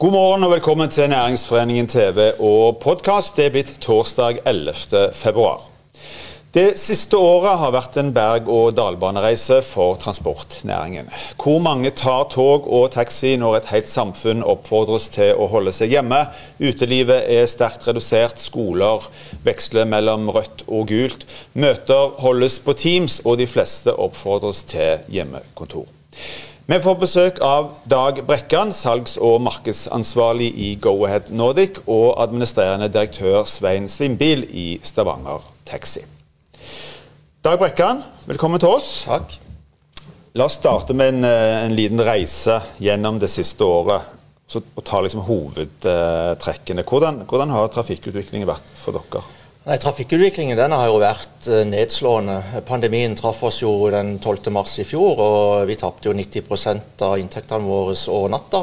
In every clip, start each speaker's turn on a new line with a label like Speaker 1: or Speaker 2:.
Speaker 1: God morgen og velkommen til Næringsforeningen TV og podkast. Det er blitt torsdag 11. februar. Det siste året har vært en berg- og dalbanereise for transportnæringen. Hvor mange tar tog og taxi når et helt samfunn oppfordres til å holde seg hjemme? Utelivet er sterkt redusert, skoler veksler mellom rødt og gult. Møter holdes på Teams, og de fleste oppfordres til hjemmekontor. Vi får besøk av Dag Brekkan, salgs- og markedsansvarlig i Go-Ahead Nordic, og administrerende direktør Svein Svimbil i Stavanger Taxi. Dag Brekkan, velkommen til oss.
Speaker 2: Takk.
Speaker 1: La oss starte med en, eh, en liten reise gjennom det siste året. Så, og ta liksom hovedtrekkene. Hvordan, hvordan har trafikkutviklingen vært for dere?
Speaker 2: Nei, Trafikkutviklingen den har jo vært eh, nedslående. Pandemien traff oss jo den 12. mars i fjor, og vi tapte jo 90 av inntektene våre over natta.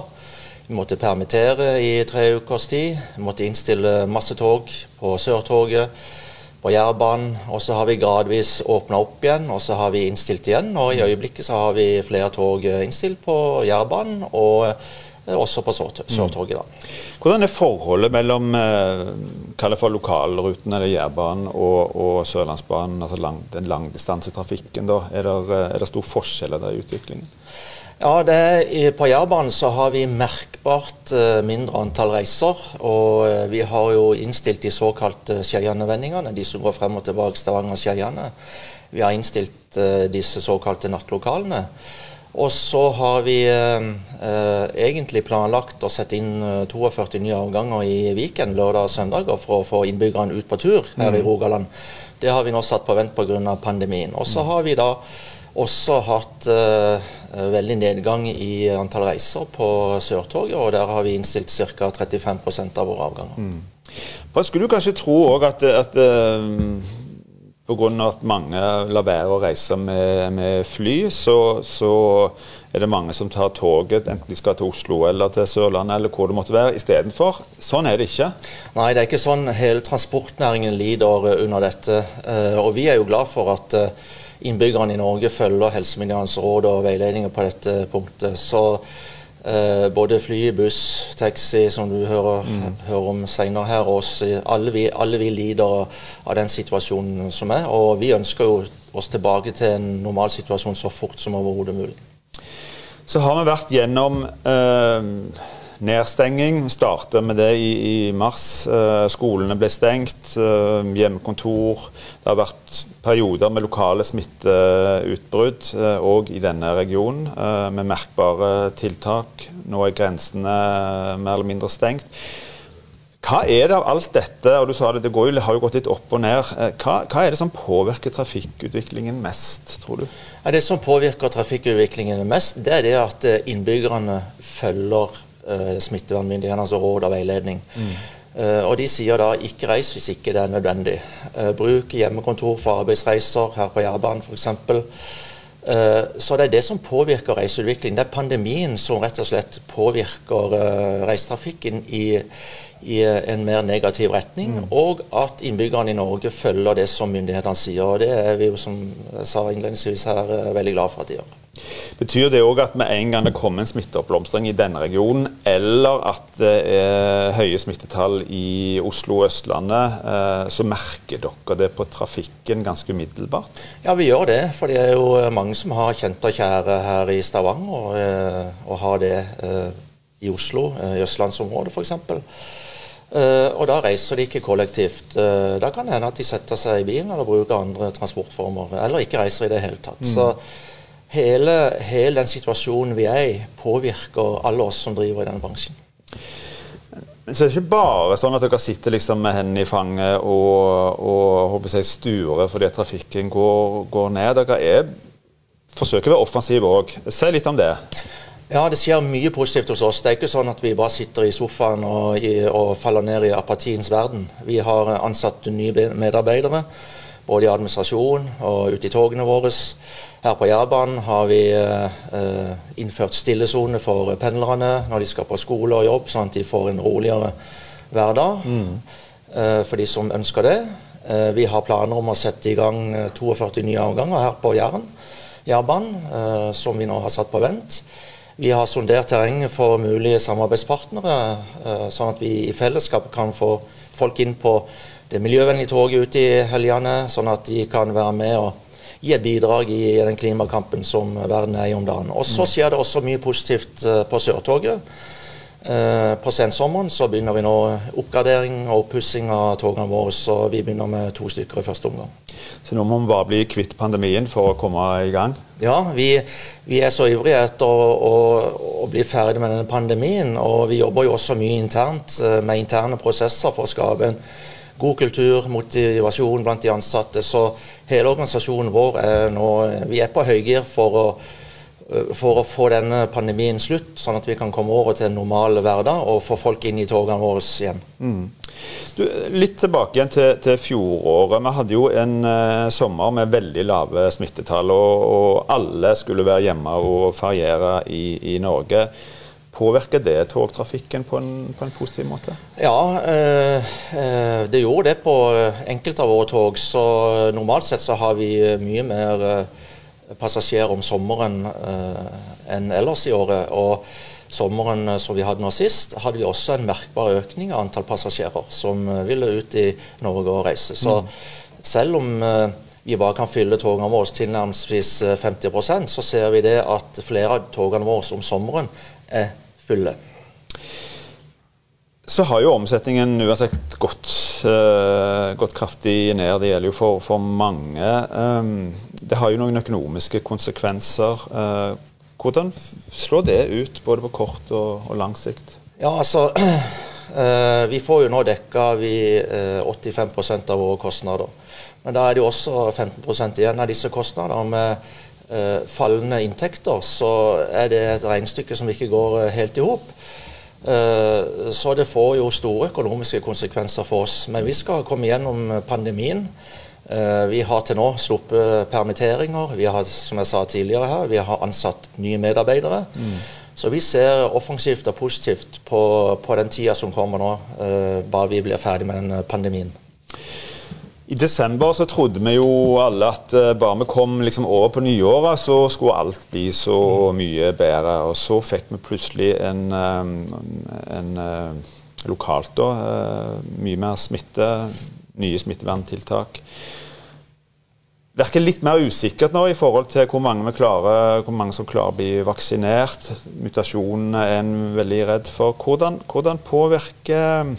Speaker 2: Vi måtte permittere i tre ukers tid. Vi måtte innstille masse tog på Sørtoget, på Jærbanen. Og så har vi gradvis åpna opp igjen, og så har vi innstilt igjen. Og i øyeblikket så har vi flere tog innstilt på Jærbanen. Også på Sørtorget. Mm.
Speaker 1: Hvordan er forholdet mellom eh, for lokalruten eller Jærbanen og, og Sørlandsbanen, altså lang, den langdistansetrafikken? da? Er det, er det stor forskjell der i utviklingen?
Speaker 2: Ja, det, På Jærbanen så har vi merkbart mindre antall reiser. Og vi har jo innstilt de såkalte Skeiane-vendingene, de som går frem og tilbake Stavanger-Skeiane. Vi har innstilt disse såkalte nattlokalene. Og så har vi egentlig planlagt å sette inn 42 nye avganger i Viken lørdag og søndager for å få innbyggerne ut på tur her mm. i Rogaland. Det har vi nå satt på vent pga. pandemien. Og så har vi da også hatt veldig nedgang i antall reiser på Sørtoget, og der har vi innstilt ca. 35 av våre avganger. Mm.
Speaker 1: Hva skulle du kanskje tro òg at, at pga. at mange lar være å reise med, med fly, så, så, er det mange som tar toget, enten de skal til Oslo eller til Sørlandet eller hvor det måtte være, istedenfor. Sånn er det ikke.
Speaker 2: Nei, det er ikke sånn. Hele transportnæringen lider under dette. Og vi er jo glad for at innbyggerne i Norge følger helsemyndighetenes råd og veiledninger på dette punktet. Så eh, både fly, buss, taxi, som du hører, mm. hører om senere her, oss, alle, vi, alle vi lider av den situasjonen som er. Og vi ønsker jo oss tilbake til en normal situasjon så fort som overhodet mulig.
Speaker 1: Så har vi vært gjennom eh, nedstenging. Startet med det i, i mars. Eh, skolene ble stengt. Eh, hjemmekontor. Det har vært perioder med lokale smitteutbrudd òg eh, i denne regionen, med merkbare tiltak. Nå er grensene mer eller mindre stengt. Hva er det av alt dette, og du sa det, det, går, har jo gått litt opp og ned. Hva, hva, er det som påvirker trafikkutviklingen mest, tror du?
Speaker 2: Det som påvirker trafikkutviklingen mest, det er det at innbyggerne følger uh, smittevernmyndighetenes råd og veiledning. Mm. Uh, og De sier da ikke reis hvis ikke det er nødvendig. Uh, bruk hjemmekontor for arbeidsreiser her på Jærbanen f.eks. Uh, så det er det som påvirker reiseutviklingen. Det er pandemien som rett og slett påvirker uh, reisetrafikken i i en mer negativ retning, mm. og at innbyggerne i Norge følger det som myndighetene sier. og Det er vi jo, som jeg sa innledningsvis her, eh, veldig glad for at de gjør.
Speaker 1: Betyr det òg at med en gang det kommer en smitteoppblomstring i denne regionen, eller at det er høye smittetall i Oslo og Østlandet, eh, så merker dere det på trafikken ganske umiddelbart?
Speaker 2: Ja, vi gjør det. For det er jo mange som har kjent og kjære her i Stavanger, og, eh, og har det i Oslo, i østlandsområdet f.eks. Uh, og da reiser de ikke kollektivt. Uh, da kan det hende at de setter seg i bilen eller bruker andre transportformer, eller ikke reiser i det hele tatt. Mm. Så hele, hele, den situasjonen vi er i, påvirker alle oss som driver i denne bransjen.
Speaker 1: Men så er det ikke bare sånn at dere sitter liksom med hendene i fanget og, og håper jeg, sturer fordi trafikken går, går ned. Dere er, forsøker å være offensive òg. Si litt om det.
Speaker 2: Ja, det skjer mye positivt hos oss. Det er ikke sånn at vi bare sitter i sofaen og, og faller ned i apatiens verden. Vi har ansatt nye medarbeidere, både i administrasjon og ute i togene våre. Her på Jærbanen har vi eh, innført stillesone for pendlerne når de skal på skole og jobb, sånn at de får en roligere hverdag mm. eh, for de som ønsker det. Eh, vi har planer om å sette i gang 42 nye avganger her på Jæren, Jærbanen, eh, som vi nå har satt på vent. Vi har sondert terrenget for mulige samarbeidspartnere, sånn at vi i fellesskap kan få folk inn på det miljøvennlige toget ute i helgene, sånn at de kan være med og gi et bidrag i den klimakampen som verden er i om dagen. Og så mm. skjer det også mye positivt på Sørtoget. Eh, på sensommeren så begynner vi nå oppgradering og oppussing av togene våre. så Vi begynner med to stykker i første omgang.
Speaker 1: Så nå må vi bare bli kvitt pandemien for å komme i gang?
Speaker 2: Ja, vi, vi er så ivrige etter å, å, å, bli ferdig med denne pandemien. Og vi jobber jo også mye internt eh, med interne prosesser for å skape en god kultur, motivasjon blant de ansatte. Så hele organisasjonen vår er nå Vi er på høygir for å Eh, for å få denne pandemien slutt, sånn at vi kan komme over til en normal hverdag og få folk inn i togene våre igjen. Mm.
Speaker 1: Du, litt tilbake igjen til, til, fjoråret. Vi hadde jo en uh, sommer med veldig lave smittetall, og, og, alle skulle være hjemme og feriere i, i Norge. Påvirker det togtrafikken på en, på en positiv måte?
Speaker 2: Ja, eh, det gjorde det på enkelte av våre tog. Så normalt sett så har vi mye mer passasjerer om sommeren eh, enn ellers i året. Og sommeren eh, som vi hadde nå sist, hadde vi også en merkbar økning av antall passasjerer som eh, ville ut i Norge og reise. Så mm. selv om vi bare kan fylle togene våre tilnærmelsesvis 50% så ser vi det at flere av togene våre om sommeren er fulle
Speaker 1: så har jo omsetningen uansett gått, uh, gått kraftig ned. Det gjelder jo for, for mange. Um, det har jo noen økonomiske konsekvenser. Uh, hvordan slår det ut, både på kort og, og lang sikt?
Speaker 2: Ja, altså uh, Vi får jo nå dekka vi 85% av våre kostnader. Men da er det jo også 15% igjen av disse kostnadene. Med fallende inntekter så er det et regnestykke som ikke går helt i hop. Eh, så det får jo store økonomiske konsekvenser for oss. Men vi skal komme gjennom pandemien. Eh, vi har til nå sluppet permitteringer. Vi har som jeg sa tidligere her, vi har ansatt nye medarbeidere. Mm. Så vi ser offensivt og positivt på, på den tida som kommer nå, eh, bare vi blir ferdig med den pandemien.
Speaker 1: I desember så trodde vi jo alle at uh, bare vi kom liksom over på nyåret, så skulle alt bli så mye bedre. Og så fikk vi plutselig en, um, en uh, lokalt da, mye mer smitte, nye smitteverntiltak. Virker litt mer usikkert nå i forhold til hvor mange, klarer, hvor mange som klarer å bli vaksinert. Mutasjonene er en veldig redd for. Hvordan, hvordan påvirker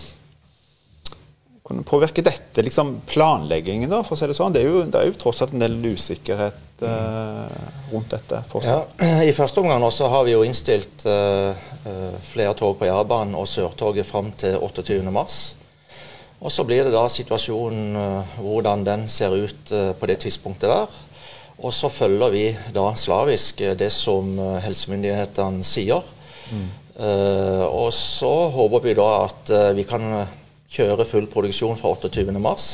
Speaker 1: hvordan påvirker dette liksom planleggingen, da, for å si det sånn? Det er jo, det er jo tross alt en del usikkerhet eh, rundt dette fortsatt.
Speaker 2: Ja, I første omgang også har vi jo innstilt eh, eh flere tog på Jærbanen og Sørtoget fram til 28.3. Og så blir det da situasjonen eh, hvordan den ser ut eh, på det tidspunktet der. Og så følger vi da slavisk eh, det som helsemyndighetene sier. Mm. og så håper vi da at vi kan kjøre full produksjon fra 28.3.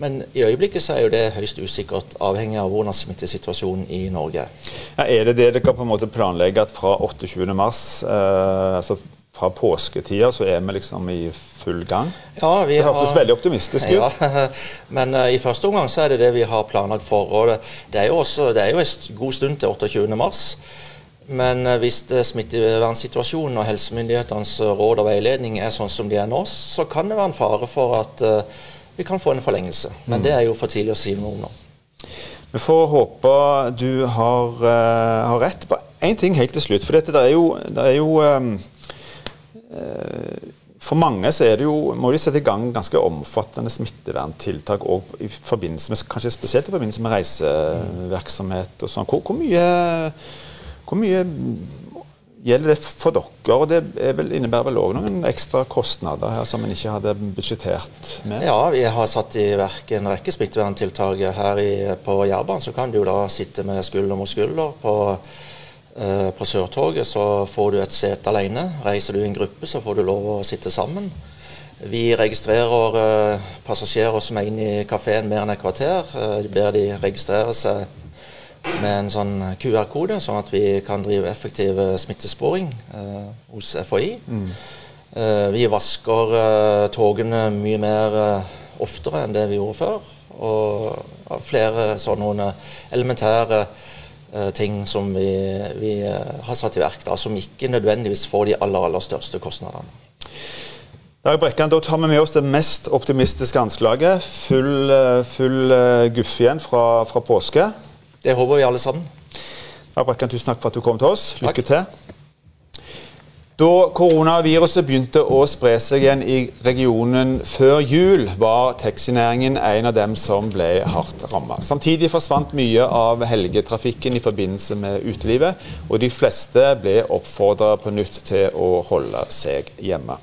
Speaker 2: Men i øyeblikket så er jo det høyst usikkert, avhengig av hvordan smittesituasjonen i Norge
Speaker 1: ja, Er det det dere på en måte planlegger at fra 28.3, eh, altså fra påsketida, så er vi liksom i full gang?
Speaker 2: Ja, vi
Speaker 1: det hørtes veldig optimistisk ut. Ja,
Speaker 2: men uh, i første omgang så er det det vi har planlagt for. og Det, det er jo også, det er jo en god stund til 28.3. Men eh, hvis smittevernsituasjonen og helsemyndighetenes eh, råd og veiledning er sånn som de er nå, så kan det være en fare for at uh, vi kan få en forlengelse. Men mm. det er jo for tidlig å si noe om nå.
Speaker 1: Vi får håpe du har, uh, har rett. på én ting helt til slutt. For dette det er jo, det er jo um, uh, for mange så er det jo, må de sette i gang ganske omfattende smitteverntiltak og i forbindelse med, kanskje spesielt i forbindelse med reisevirksomhet. og sånn. Hvor, hvor mye hvor mye gjelder det for dere? og Det vel, innebærer vel òg noen ekstra kostnader her som en ikke hadde budsjettert med?
Speaker 2: Ja, vi har satt i verk en rekke smitteverntiltak. Her i, på Jærbanen så kan du da sitte med skulder mot skulder. På, eh, på Sørtoget så får du et sete alene. Reiser du i en gruppe, så får du lov å sitte sammen. Vi registrerer eh, passasjerer som er inne i kafeen mer enn et kvarter. Eh, ber de registrere seg med en sånn QR-kode, sånn at vi kan drive effektiv eh, smittesporing eh, hos FHI. Mm. Eh, vi vasker eh, togene mye mer eh, oftere enn det vi gjorde før. Og flere sånne elementære eh, ting som vi, vi har satt i verk, da, som ikke nødvendigvis får de aller, aller største kostnadene.
Speaker 1: Dag Brekkan, Da tar vi med oss det mest optimistiske anslaget. Full, full guff igjen fra, fra, påske.
Speaker 2: Det håper vi alle sammen.
Speaker 1: Dag Brekkan, tusen takk for at du kom til oss. Lykke takk. til. Da koronaviruset begynte å spre seg igjen i regionen før jul, var taxinæringen en av dem som ble hardt rammet. Samtidig forsvant mye av helgetrafikken i forbindelse med utelivet, og de fleste ble oppfordra på nytt til å holde seg hjemme.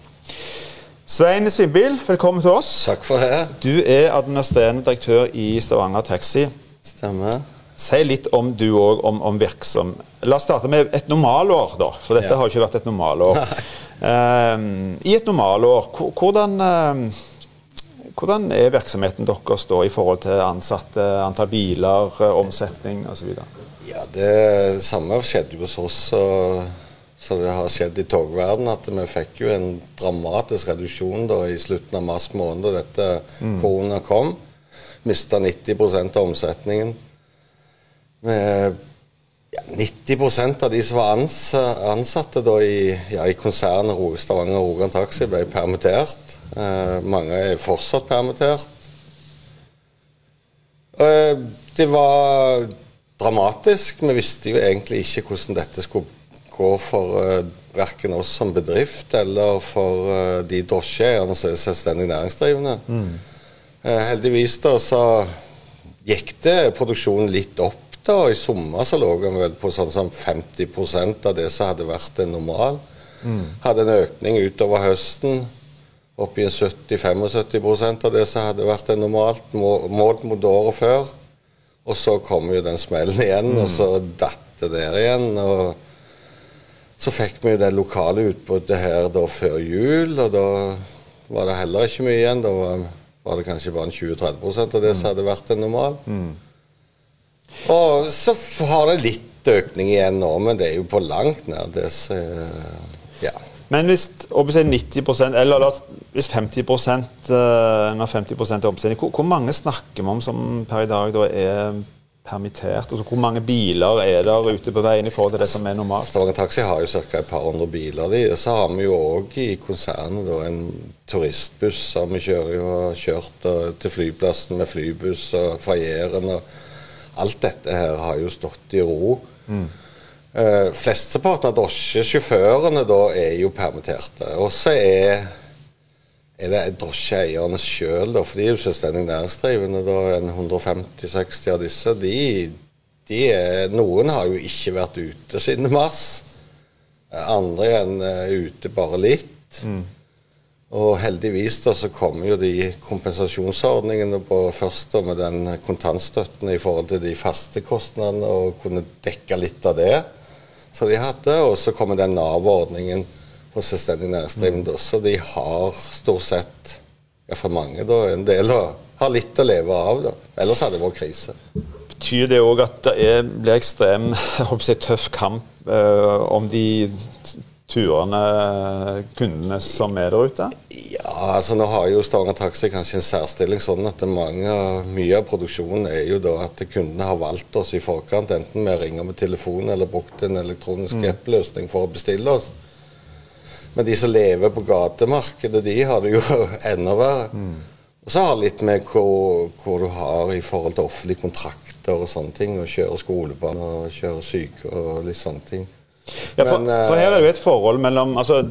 Speaker 1: Svein Svimbil, velkommen til oss.
Speaker 3: Takk for det.
Speaker 1: Du er administrerende direktør i Stavanger Taxi.
Speaker 3: Stemmer.
Speaker 1: Si litt om du òg, om, om, virksom... La oss starte med et normalår, da. For dette ja. har jo ikke vært et normalår. Uh, I et normalår, hvordan, uh, hvordan er virksomheten deres da i forhold til ansatte, antall biler, uh, omsetning osv.?
Speaker 3: Ja, det samme skjedde jo hos oss. Så det har skjedd i togverdenen at vi fikk jo en dramatisk reduksjon da i slutten av mars måned da dette mm. korona kom. Mista 90 av omsetningen. Med ja, 90% av de som var ansatte da i, ja, i konsernet Stavanger Rogan Taxi, ble permittert. Eh, mange er fortsatt permittert. Eh, det var dramatisk. Vi visste jo egentlig ikke hvordan dette skulle gå for eh, verken oss som bedrift eller for eh, de drosjeeierne som er selvstendig næringsdrivende. Mm. Eh, heldigvis da så gikk det produksjonen litt opp da, I sommer så lå vi vel på sånn som 50% av det som hadde vært en normal. Mm. Hadde en økning utover høsten opp i 70-75 av det som hadde vært en normalt, målt mot året før. Og så kom jo den smellen igjen, mm. og så datt det der igjen. og Så fikk vi jo det lokale utbruddet her da før jul, og da var det heller ikke mye igjen. Da var, var det kanskje bare 20-30% av det som hadde vært en normal. Mm. Og så har det litt økning igjen nå, men det er jo på langt nær det som Ja.
Speaker 1: Men hvis 90% eller hvis 50% når 50 er omsetning, hvor, hvor, mange snakker vi om som per i dag da er permittert? Altså, hvor mange biler er der ute på veien i forhold til det som er normalt?
Speaker 3: Stavanger Taxi har jo ca. et par hundre biler. De. Så har vi jo òg i konsernet da, en turistbuss. som vi kjører jo har kjørt til flyplassen med flybuss og fra Jæren. og Alt dette her har jo stått i ro. Mm. Uh, Flesteparten av drosjesjåførene da er jo permitterte. Og så er, er, det drosjeeierne sjøl, for de er jo selvstendig næringsdrivende. da En 150-60 av disse. De, de er, noen har jo ikke vært ute siden mars. Andre igjen er ute bare litt. Mm. Og heldigvis da så kommer jo de kompensasjonsordningene på først da med den kontantstøtten i forhold til de faste kostnadene, og kunne dekke litt av det som de hadde. Og så kommer den Nav-ordningen på selvstendig næringsdrivende. Mm. Så de har stort sett, iallfall mange, da, en del å ha litt å leve av. da. Ellers hadde det vært krise.
Speaker 1: Betyr det òg at det er, blir ekstrem jeg, tøff kamp eh, om de turene, kundene som er der ute?
Speaker 3: Ja, altså nå har jo Stavanger Taxi kanskje en særstilling sånn at mange, mye av produksjonen er jo da at kundene har valgt oss i forkant, enten med å ringe med telefon eller brukt en elektronisk mm. app-løsning for å bestille oss. Men de som lever på gatemarkedet, de har det jo enda verre. Mm. Og så har det litt med hvor, hvor, du har i forhold til offentlige kontrakter og sånne ting. Å kjøre skolebarn og kjøre syke og litt sånne ting.
Speaker 1: Ja, for, Men, for, her er det jo et forhold mellom altså,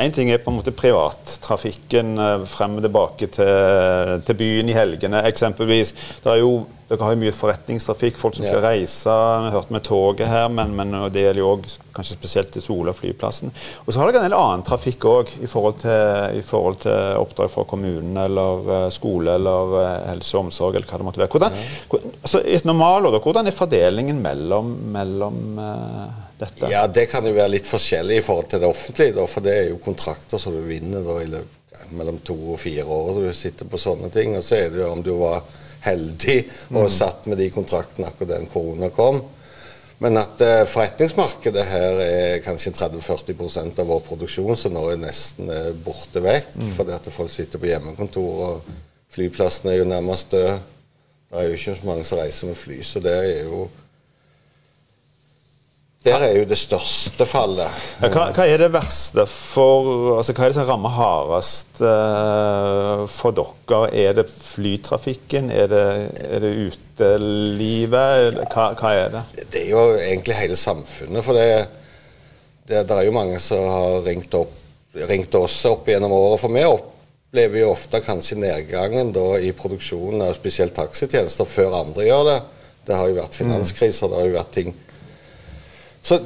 Speaker 1: En ting er på en måte privattrafikken eh, frem og tilbake til, til byen i helgene, eksempelvis. Det er jo dere har jo mye forretningstrafikk, folk som skal ja. reise. Vi har hørt med toget her, men, men det gjelder jo også, kanskje spesielt til Sola flyplassen. Og så har dere en del annen trafikk òg, i, i forhold til oppdrag fra kommunen eller uh, skole eller helse og omsorg, eller hva det måtte være. Hvordan, ja. hvordan, altså, et normalår, hvordan er fordelingen mellom, mellom uh, dette?
Speaker 3: Ja, Det kan jo være litt forskjellig i forhold til det offentlige, da, for det er jo kontrakter som du vinner da, i løpet mellom to og fire år. Du sitter på sånne ting. Og så er det jo om du var heldig og mm. satt med de kontraktene akkurat den korona kom. Men at eh, forretningsmarkedet her er kanskje 30-40% av vår produksjon, så nå er nesten eh, borte vekk. Mm. Fordi at folk sitter på hjemmekontor, og flyplassen er jo nærmest død. Det er jo ikke så mange som reiser med fly, så det er jo Der er jo det største fallet.
Speaker 1: Ja, hva, hva, er det verste for altså Hva er det som rammer hardest uh, for dere? Er det flytrafikken? Er det, er det utelivet? Hva, hva, er det?
Speaker 3: Det er jo egentlig hele samfunnet. For det, det, det er jo mange som har ringt, opp, ringt oss opp gjennom året. For vi opplever jo ofte kanskje nedgangen da, i produksjonen av spesielt taxitjenester før andre gjør det. Det har jo vært finanskriser, det har jo vært ting så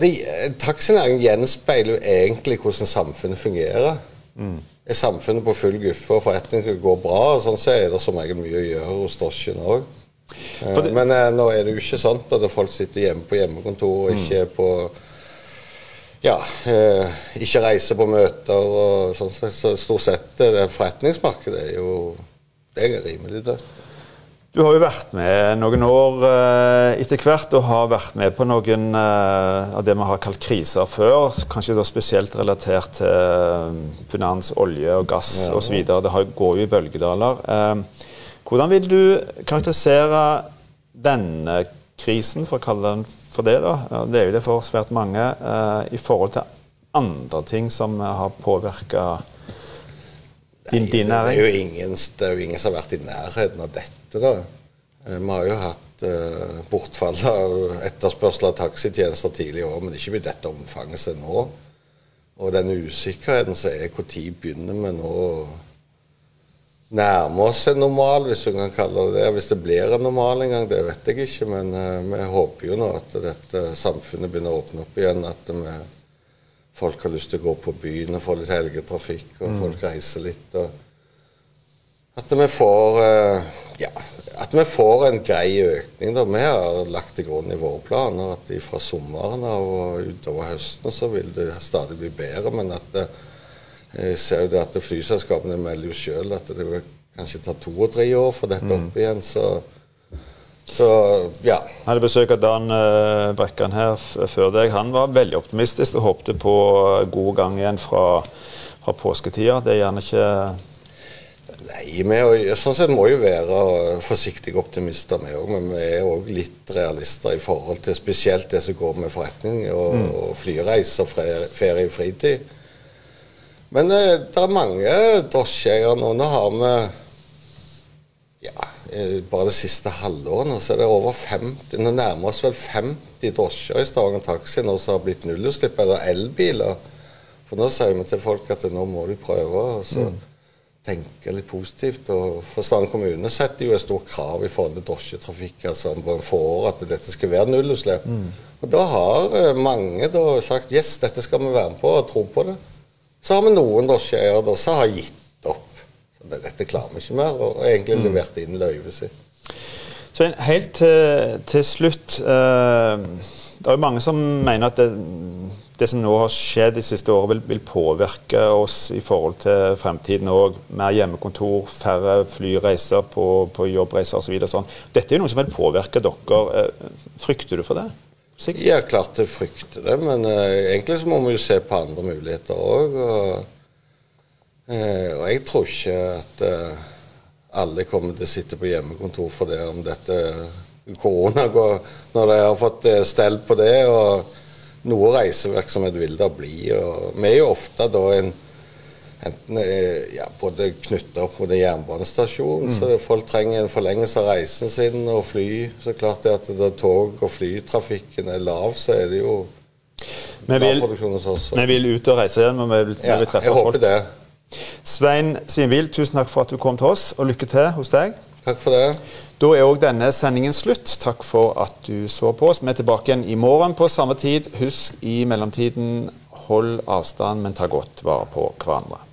Speaker 3: taxinæringen gjenspeiler jo egentlig hvordan samfunnet fungerer. Mm. Er samfunnet på full guffe og forretningen går bra, og sånn så er det som regel mye å gjøre hos drosjen òg. Eh, men eh, nå er det jo ikke sånn at folk sitter hjemme på hjemmekontor og mm. er på ja, eh, ikke reiser på møter og sånn. Så stort sett det forretningsmarkedet er jo det er rimelig dødt.
Speaker 1: Du har jo vært med noen år eh, etter hvert og har vært med på noen eh, av det vi har kalt kriser før. Kanskje da spesielt relatert til eh, finans, olje og gass ja. osv. Det går jo i bølgedaler. Hvordan vil du karakterisere denne krisen, for å kalle den for det? da? Det er jo det for svært mange. I forhold til andre ting som har påvirka din, din næring?
Speaker 3: Det er, jo ingen, det er jo ingen som har vært i nærheten av dette dette. da. Eh, vi har jo hatt uh, bortfall av etterspørsel av taxitjenester tidligere i år, men ikke med dette omfanget som nå. Og den usikkerheten som er når begynner vi nå å nærme oss en normal, hvis du kan kalle det det. Hvis det blir en normal en gang, det vet jeg ikke. Men uh, vi håper jo nå at dette samfunnet begynner å åpne opp igjen. At vi, folk har lyst til å gå på byen og få litt helgetrafikk, og mm. folk reiser litt. og at vi får uh, ja, at vi får en grei økning. Da. Vi har lagt til grunn i våre planer at fra sommeren og utover høsten så vil det stadig bli bedre. Men at jeg eh, ser jo det at flyselskapene melder jo sjøl at det vil kanskje ta to og tre år for dette mm. opp igjen. Så, så ja.
Speaker 1: Jeg hadde besøk av Dan uh, Brekkan her før deg. Han var veldig optimistisk og håpte på god gang igjen fra, fra påsketida. Det er gjerne ikke
Speaker 3: Nei, vi sånn sett må jo være forsiktige optimister, vi òg. Men vi er òg litt realister i forhold til spesielt det som går med forretning og, mm. og flyreiser, ferie og fritid. Men eh, det er mange drosjeeiere nå. Nå har vi ja, eh, bare det siste halvåret nå, så er det over 50 Nå nærmer oss vel 50 drosjer i Stavanger Taxi nå som har blitt nullutslipp, eller elbiler. For nå sier vi til folk at nå må de prøve. og så mm tenke litt positivt. og Forstand kommune setter jo et stort krav i forhold til drosjetrafikk altså for får at dette skal være nullutslipp. Mm. Og Da har eh, mange da sagt yes, dette skal vi være med på og tro på det. Så har vi noen drosjeeiere som har gitt opp. Så dette klarer vi ikke mer, og egentlig mm. levert inn løyvet sitt.
Speaker 1: Så Helt til, til slutt. Eh, det er jo mange som mener at det det som nå har skjedd de siste årene, vil, vil, påvirke oss i forhold til fremtiden òg. Mer hjemmekontor, færre flyreiser på, på jobbreiser osv. Så sånn. Dette er jo noe som vil påvirke dere. Eh, frykter du for det?
Speaker 3: Sikkert. Ja, klart jeg frykter det, men uh, egentlig så må vi jo se på andre muligheter òg. Og, uh, og, jeg tror ikke at uh, alle kommer til å sitte på hjemmekontor for det om dette korona Når de har fått stell på det. og noe reisevirksomhet vil det bli. og Vi er jo ofte da en enten ja, både knytta opp mot en jernbanestasjon, mm. så folk trenger en forlengelse av reisen sin, og fly. Så klart det at det tog- og flytrafikken er lav, så er det jo
Speaker 1: vi vil, vi vil ut og reise igjen, men vi vil, ja, vi vil treffe
Speaker 3: jeg
Speaker 1: folk.
Speaker 3: Håper det.
Speaker 1: Svein Svinvild, tusen takk for at du kom til oss, og lykke til hos deg.
Speaker 3: Takk for det.
Speaker 1: Da er òg denne sendingen slutt. Takk for at du så på oss. Vi er tilbake igjen i morgen på samme tid. Husk i mellomtiden, hold avstand, men ta godt vare på hverandre.